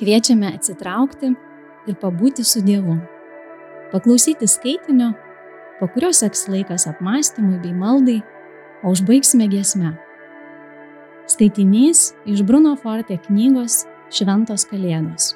Kviečiame atsitraukti ir pabūti su Dievu. Paklausyti skaitinio, po kurio seks laikas apmąstymui bei maldai, o užbaigsime giesmę. Skaitinys iš Bruno Forte knygos Šventos Kalėdos.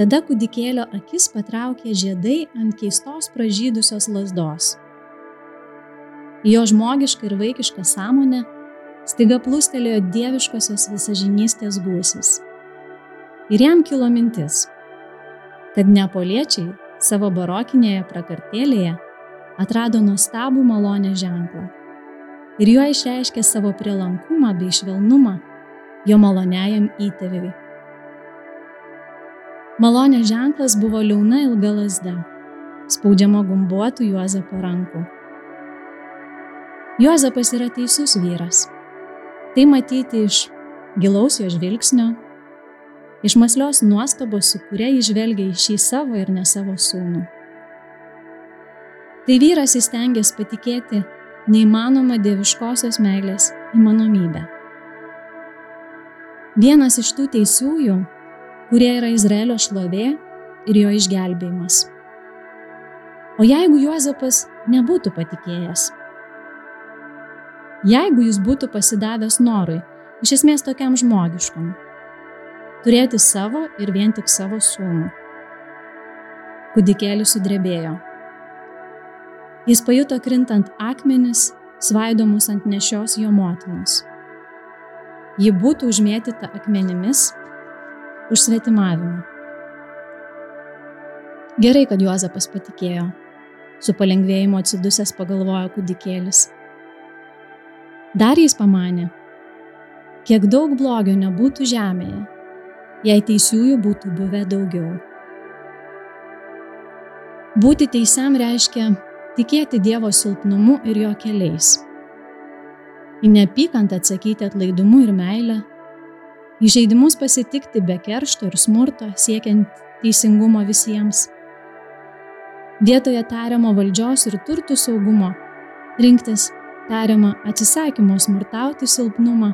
Tada kūdikėlio akis patraukė žiedai ant keistos pražydusios lasdos. Jo žmogiška ir vaikiška sąmonė staiga plūstelėjo dieviškosios visažinystės gūsis. Ir jam kilo mintis, kad neapoliečiai savo barokinėje prakartėlėje atrado nuostabų malonę ženklą ir juo išreiškė savo prielankumą bei švelnumą jo maloniajam įtėviui. Malonės ženklas buvo liauna ilga lasda, spaudžiama gumbuotų Juozapo rankų. Juozapas yra teisus vyras. Tai matyti iš gilaus jo žvilgsnio, iš maslios nuostabos, su kuria jis žvelgia į šį savo ir ne savo sūnų. Tai vyras įstengęs patikėti neįmanoma dieviškosios meilės įmanomybė. Vienas iš tų teisiųjų, kurie yra Izraelio šlovė ir jo išgelbėjimas. O jeigu Juozapas nebūtų patikėjęs? Jeigu jis būtų pasidavęs norui, iš esmės tokiam žmogiškam, turėti savo ir vien tik savo sūnų. Kudikėlis sudrebėjo Jis pajuto krintant akmenis, svaidomus ant nešios jo motinos. Ji būtų užmėtyta akmenimis už svetimavimą. Gerai, kad Juozapas patikėjo. Su palengvėjimu atsidusęs pagalvojo kūdikėlis. Dar jis pamanė, kiek daug blogio nebūtų žemėje, jei teisiųjų būtų buvę daugiau. Būti teisiam reiškia tikėti Dievo silpnumu ir jo keliais. Į neapykantą atsakyti atlaidumu ir meilę, į žaidimus pasitikti be keršto ir smurto, siekiant teisingumo visiems. Vietoje tariamo valdžios ir turtų saugumo, rinktis tariamą atsisakymo smurtauti silpnumą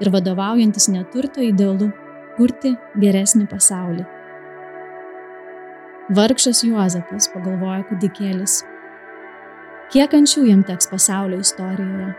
ir vadovaujantis neturto idealu kurti geresnį pasaulį. Vargšas Juozapas, pagalvojo kudikėlis, Kiek anksčiau jam teks pasaulio istorijoje?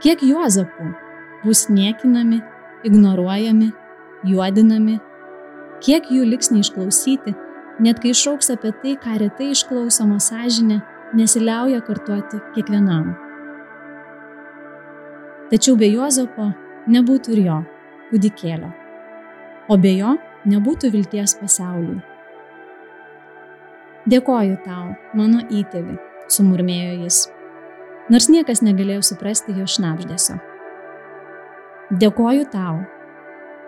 Kiek Juozapų bus niekinami, ignoruojami, juodinami? Kiek jų liks neišklausyti, net kai išauks apie tai, ką retai išklausoma sąžinė, nesiliauja kartuoti kiekvienam. Tačiau be Juozapo nebūtų ir jo, kūdikėlio, o be jo nebūtų vilties pasauliui. Dėkoju tau, mano įtėvi, sumurmėjo jis, nors niekas negalėjo suprasti jo šnapždėsio. Dėkoju tau,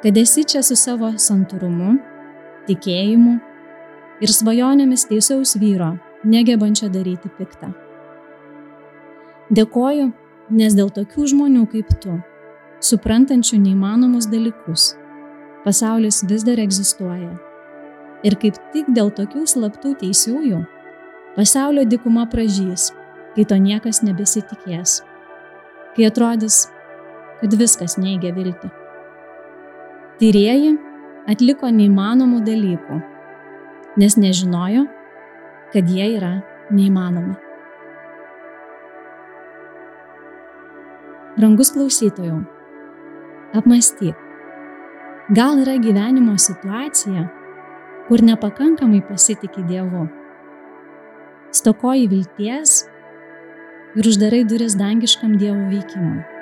kad esi čia su savo santūrumu, tikėjimu ir svajonėmis teisaus vyro, negebančio daryti piktą. Dėkoju, nes dėl tokių žmonių kaip tu, suprantančių neįmanomus dalykus, pasaulis vis dar egzistuoja Ir kaip tik dėl tokių slaptų teisiųjų pasaulio dikuma pražys, kai to niekas nebesitikės, kai atrodys, kad viskas neigia viltį. Tyrieji atliko neįmanomų dalykų, nes nežinojo, kad jie yra neįmanomi. Brangus klausytojų, apmastyk, gal yra gyvenimo situacija, kur nepakankamai pasitiki Dievu. Stokoji vilties ir uždarai duris dangiškam Dievo veikimui.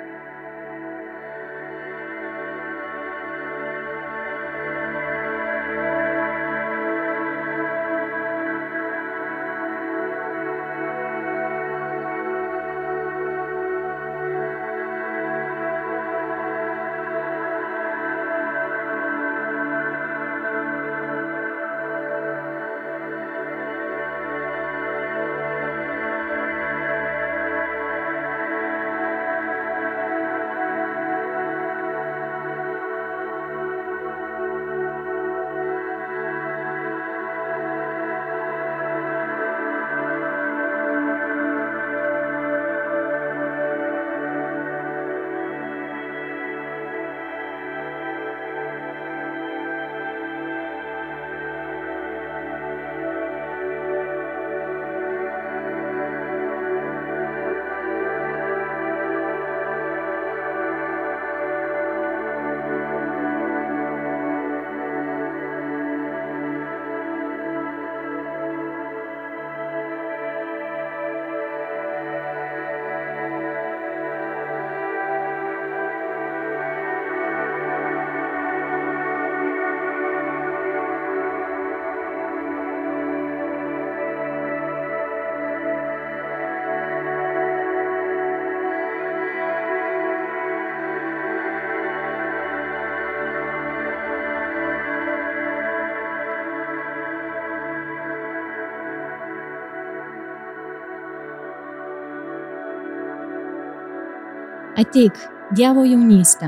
Ateik, Dievo jaunystė.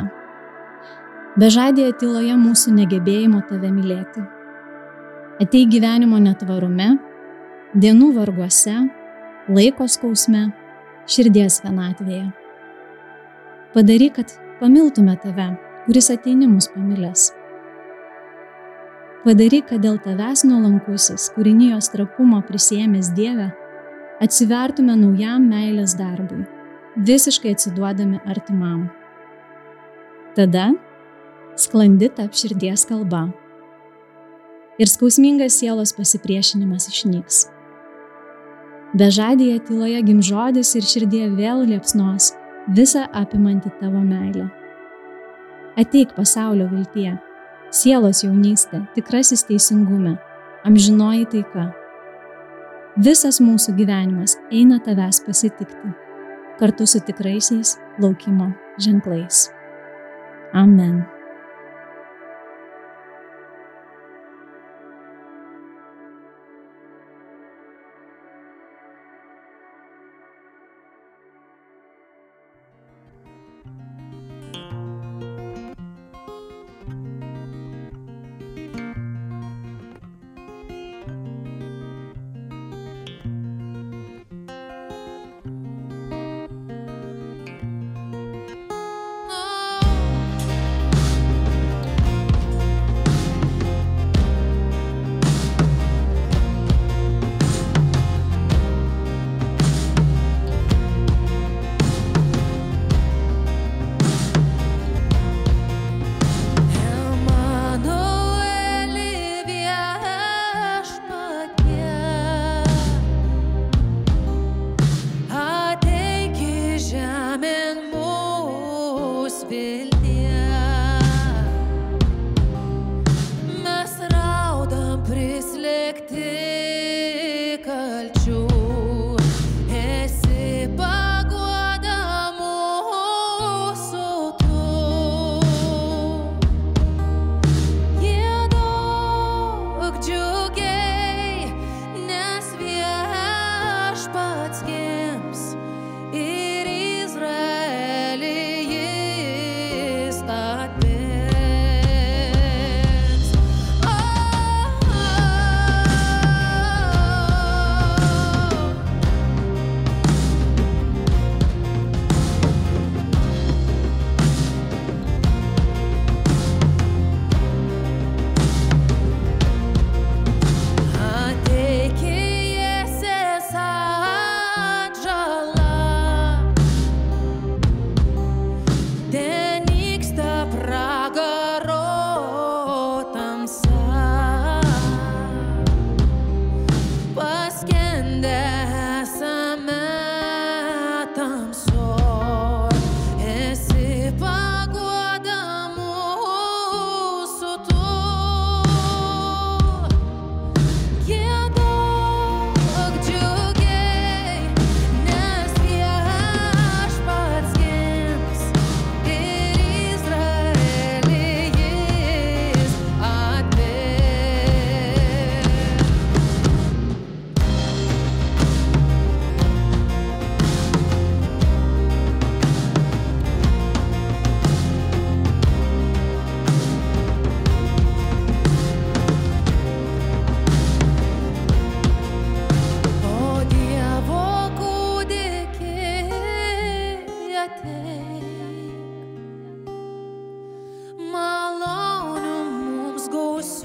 Bežadėje tyloje mūsų negebėjimo tave mylėti. Ateik gyvenimo netvarume, dienų varguose, laiko skausme, širdies vienatvėje. Padaryk, kad pamiltume tave, kuris ateini mus pamilęs. Padaryk, kad dėl tavęs nuolankusis, kūrinijos trapumo prisėmęs Dievę, atsivertume naujam meilės darbui, visiškai atsiduodami artimam. Tada sklandi tap širdies kalba ir skausmingas sielos pasipriešinimas išnyks. Bežadėje tyloje gimžodis ir širdie vėl liepsnos visą apimanti tavo meilę. Ateik pasaulio viltie, sielos jaunystė, tikrasis teisingume, amžinoji taika. Visas mūsų gyvenimas eina tavęs pasitikti kartu su tikraisiais laukimo ženklais. Amen.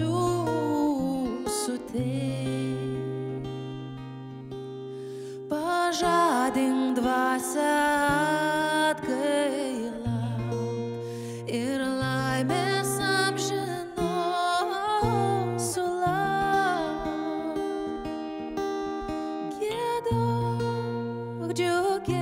jūsų tėvė. Pažadink dvasę atgailą ir laimės amžino sulauk. Gėdo, džiugiai.